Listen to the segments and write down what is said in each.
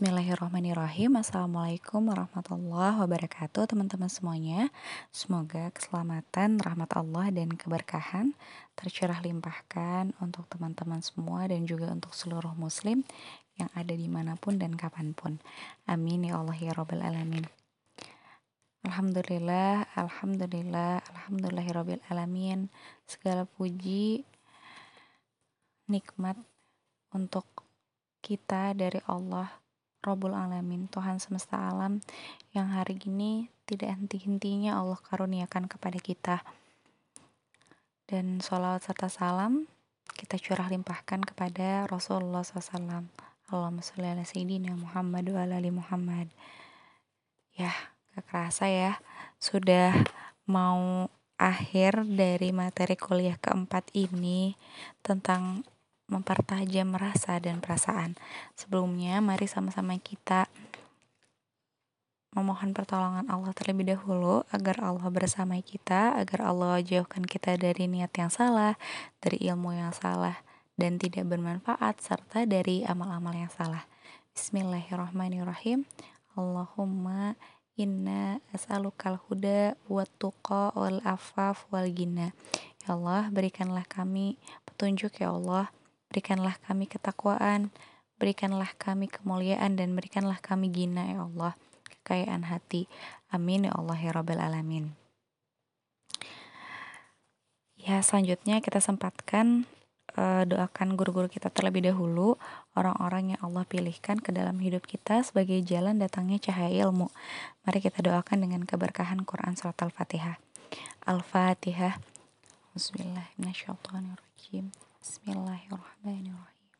Bismillahirrahmanirrahim. Assalamualaikum warahmatullahi wabarakatuh Teman-teman semuanya. Semoga keselamatan, rahmat Allah dan keberkahan Tercurah limpahkan untuk teman-teman semua Dan juga untuk seluruh muslim Yang ada di mana pun dan kapan pun. Amin ya Allah ya Rabbal Alamin. Alhamdulillah, Alhamdulillah, Alhamdulillahirabbil Alamin. Segala puji Nikmat untuk kita dari Allah Robbul Alamin, Tuhan semesta alam yang hari ini tidak henti-hentinya Allah karuniakan kepada kita. Dan sholawat serta salam kita curah limpahkan kepada Rasulullah SAW. Allahumma sholli ala Sayyidina Muhammad wa ala Muhammad. Ya, gak kerasa ya, sudah mau akhir dari materi kuliah keempat ini tentang mempertajam rasa dan perasaan. Sebelumnya, mari sama-sama kita memohon pertolongan Allah terlebih dahulu agar Allah bersama kita, agar Allah jauhkan kita dari niat yang salah, dari ilmu yang salah, dan tidak bermanfaat, serta dari amal-amal yang salah. Bismillahirrahmanirrahim. Allahumma inna as'alukal huda wa tuqa wal afaf wal gina. Ya Allah, berikanlah kami petunjuk ya Allah Berikanlah kami ketakwaan, berikanlah kami kemuliaan dan berikanlah kami gina ya Allah, kekayaan hati. Amin ya Allah ya Rabbal Alamin. Ya, selanjutnya kita sempatkan uh, doakan guru-guru kita terlebih dahulu, orang-orang yang Allah pilihkan ke dalam hidup kita sebagai jalan datangnya cahaya ilmu. Mari kita doakan dengan keberkahan Quran Surat Al-Fatihah. Al-Fatihah. Bismillahirrahmanirrahim. Bismillahirrahmanirrahim.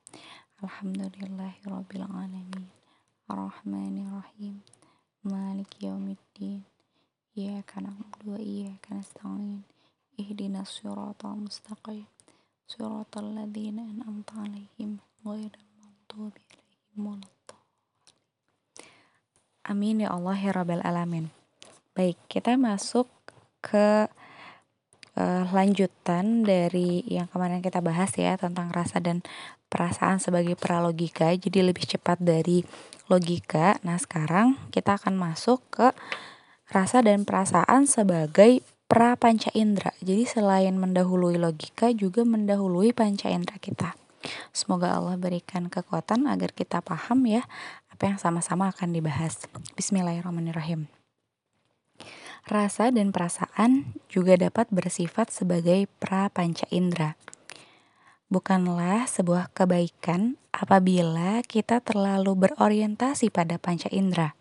Alhamdulillahirabbil alamin. Arrahmanirrahim. Maliki yaumiddin. Iyyaka na'budu wa iyyaka nasta'in. Ihdinas siratal mustaqim. Siratal ladzina an'amta 'alaihim ghairil maghdubi 'alaihim. Amin ya Allah ya rabbal alamin. Baik, kita masuk ke uh, lanjutan dari yang kemarin kita bahas ya tentang rasa dan perasaan sebagai pralogika. Jadi lebih cepat dari logika. Nah sekarang kita akan masuk ke rasa dan perasaan sebagai pra panca indera. Jadi selain mendahului logika juga mendahului panca indera kita. Semoga Allah berikan kekuatan agar kita paham ya apa yang sama-sama akan dibahas. Bismillahirrahmanirrahim Rasa dan perasaan juga dapat bersifat sebagai pra-panca indera. Bukanlah sebuah kebaikan apabila kita terlalu berorientasi pada panca indera.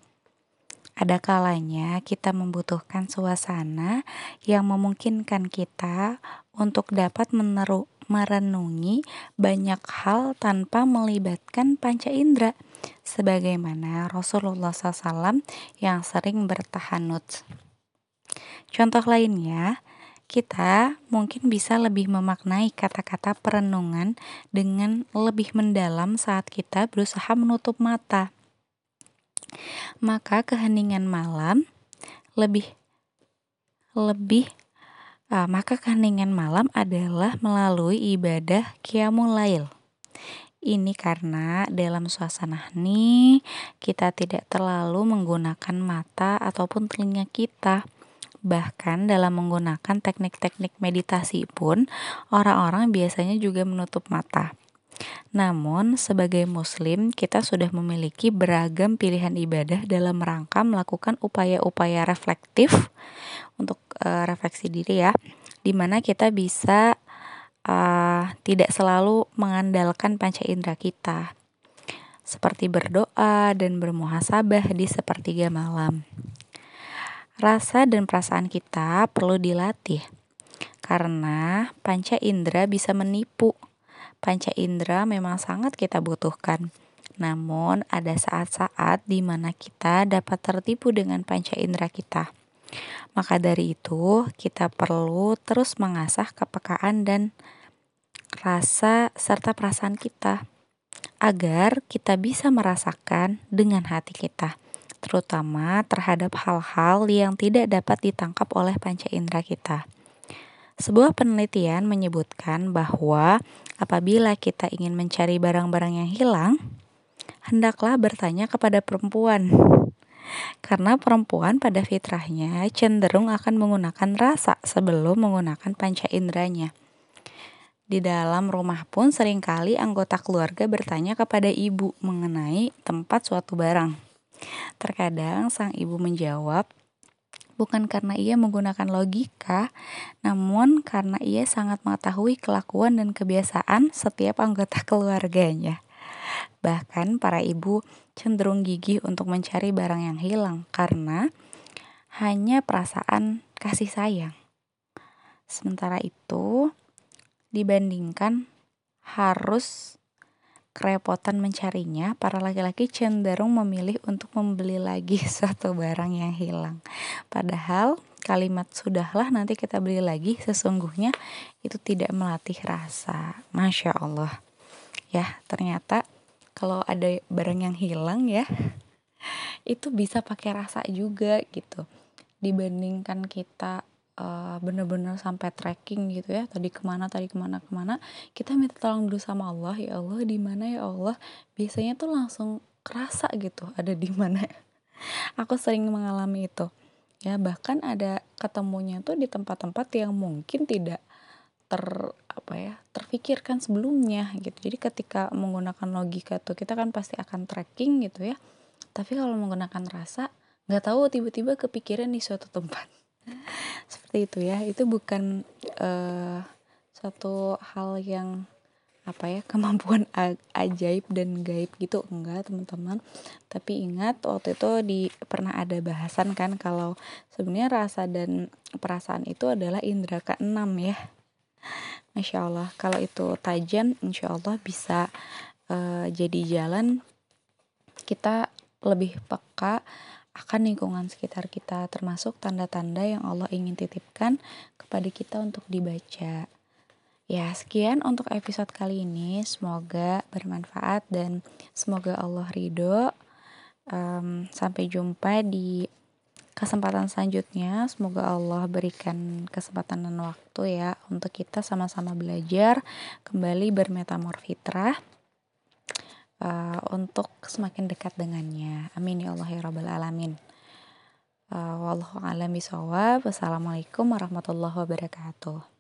Ada kalanya kita membutuhkan suasana yang memungkinkan kita untuk dapat meneru, merenungi banyak hal tanpa melibatkan panca indera, sebagaimana Rasulullah SAW yang sering bertahanut. Contoh lainnya, kita mungkin bisa lebih memaknai kata-kata perenungan dengan lebih mendalam saat kita berusaha menutup mata. Maka keheningan malam lebih lebih uh, maka keheningan malam adalah melalui ibadah qiyamul lail. Ini karena dalam suasana ini kita tidak terlalu menggunakan mata ataupun telinga kita Bahkan dalam menggunakan teknik-teknik meditasi pun, orang-orang biasanya juga menutup mata. Namun, sebagai Muslim, kita sudah memiliki beragam pilihan ibadah dalam rangka melakukan upaya-upaya reflektif untuk uh, refleksi diri, ya, di mana kita bisa uh, tidak selalu mengandalkan panca indera kita, seperti berdoa dan bermuhasabah di sepertiga malam. Rasa dan perasaan kita perlu dilatih karena panca indera bisa menipu. Panca indera memang sangat kita butuhkan. Namun ada saat-saat di mana kita dapat tertipu dengan panca indera kita. Maka dari itu, kita perlu terus mengasah kepekaan dan rasa serta perasaan kita agar kita bisa merasakan dengan hati kita terutama terhadap hal-hal yang tidak dapat ditangkap oleh panca indera kita. Sebuah penelitian menyebutkan bahwa apabila kita ingin mencari barang-barang yang hilang, hendaklah bertanya kepada perempuan. Karena perempuan pada fitrahnya cenderung akan menggunakan rasa sebelum menggunakan panca inderanya. Di dalam rumah pun sering kali anggota keluarga bertanya kepada ibu mengenai tempat suatu barang. Terkadang sang ibu menjawab, bukan karena ia menggunakan logika, namun karena ia sangat mengetahui kelakuan dan kebiasaan setiap anggota keluarganya. Bahkan para ibu cenderung gigih untuk mencari barang yang hilang karena hanya perasaan kasih sayang. Sementara itu, dibandingkan harus kerepotan mencarinya, para laki-laki cenderung memilih untuk membeli lagi suatu barang yang hilang. Padahal kalimat sudahlah nanti kita beli lagi sesungguhnya itu tidak melatih rasa. Masya Allah. Ya, ternyata kalau ada barang yang hilang ya itu bisa pakai rasa juga gitu. Dibandingkan kita uh, bener-bener sampai tracking gitu ya tadi ke mana tadi ke mana ke mana kita minta tolong dulu sama Allah ya Allah di mana ya Allah? Biasanya tuh langsung kerasa gitu ada di mana. Aku sering mengalami itu. Ya bahkan ada ketemunya tuh di tempat-tempat yang mungkin tidak ter apa ya terfikirkan sebelumnya gitu. Jadi ketika menggunakan logika tuh kita kan pasti akan tracking gitu ya. Tapi kalau menggunakan rasa nggak tahu tiba-tiba kepikiran di suatu tempat seperti itu ya. Itu bukan uh, satu hal yang apa ya kemampuan ajaib dan gaib gitu. Enggak teman-teman. Tapi ingat waktu itu di pernah ada bahasan kan kalau sebenarnya rasa dan perasaan itu adalah indera keenam ya. Masya Allah. Kalau itu tajam insya Allah bisa uh, jadi jalan. Kita lebih peka akan lingkungan sekitar kita, termasuk tanda-tanda yang Allah ingin titipkan kepada kita untuk dibaca. Ya, sekian untuk episode kali ini. Semoga bermanfaat dan semoga Allah ridho. Um, sampai jumpa di kesempatan selanjutnya. Semoga Allah berikan kesempatan dan waktu ya untuk kita sama-sama belajar kembali bermetamorfitrah uh, untuk semakin dekat dengannya. Amin ya Allah ya rabbal alamin. Uh, wallahu a'lam bishawab. Wassalamualaikum warahmatullahi wabarakatuh.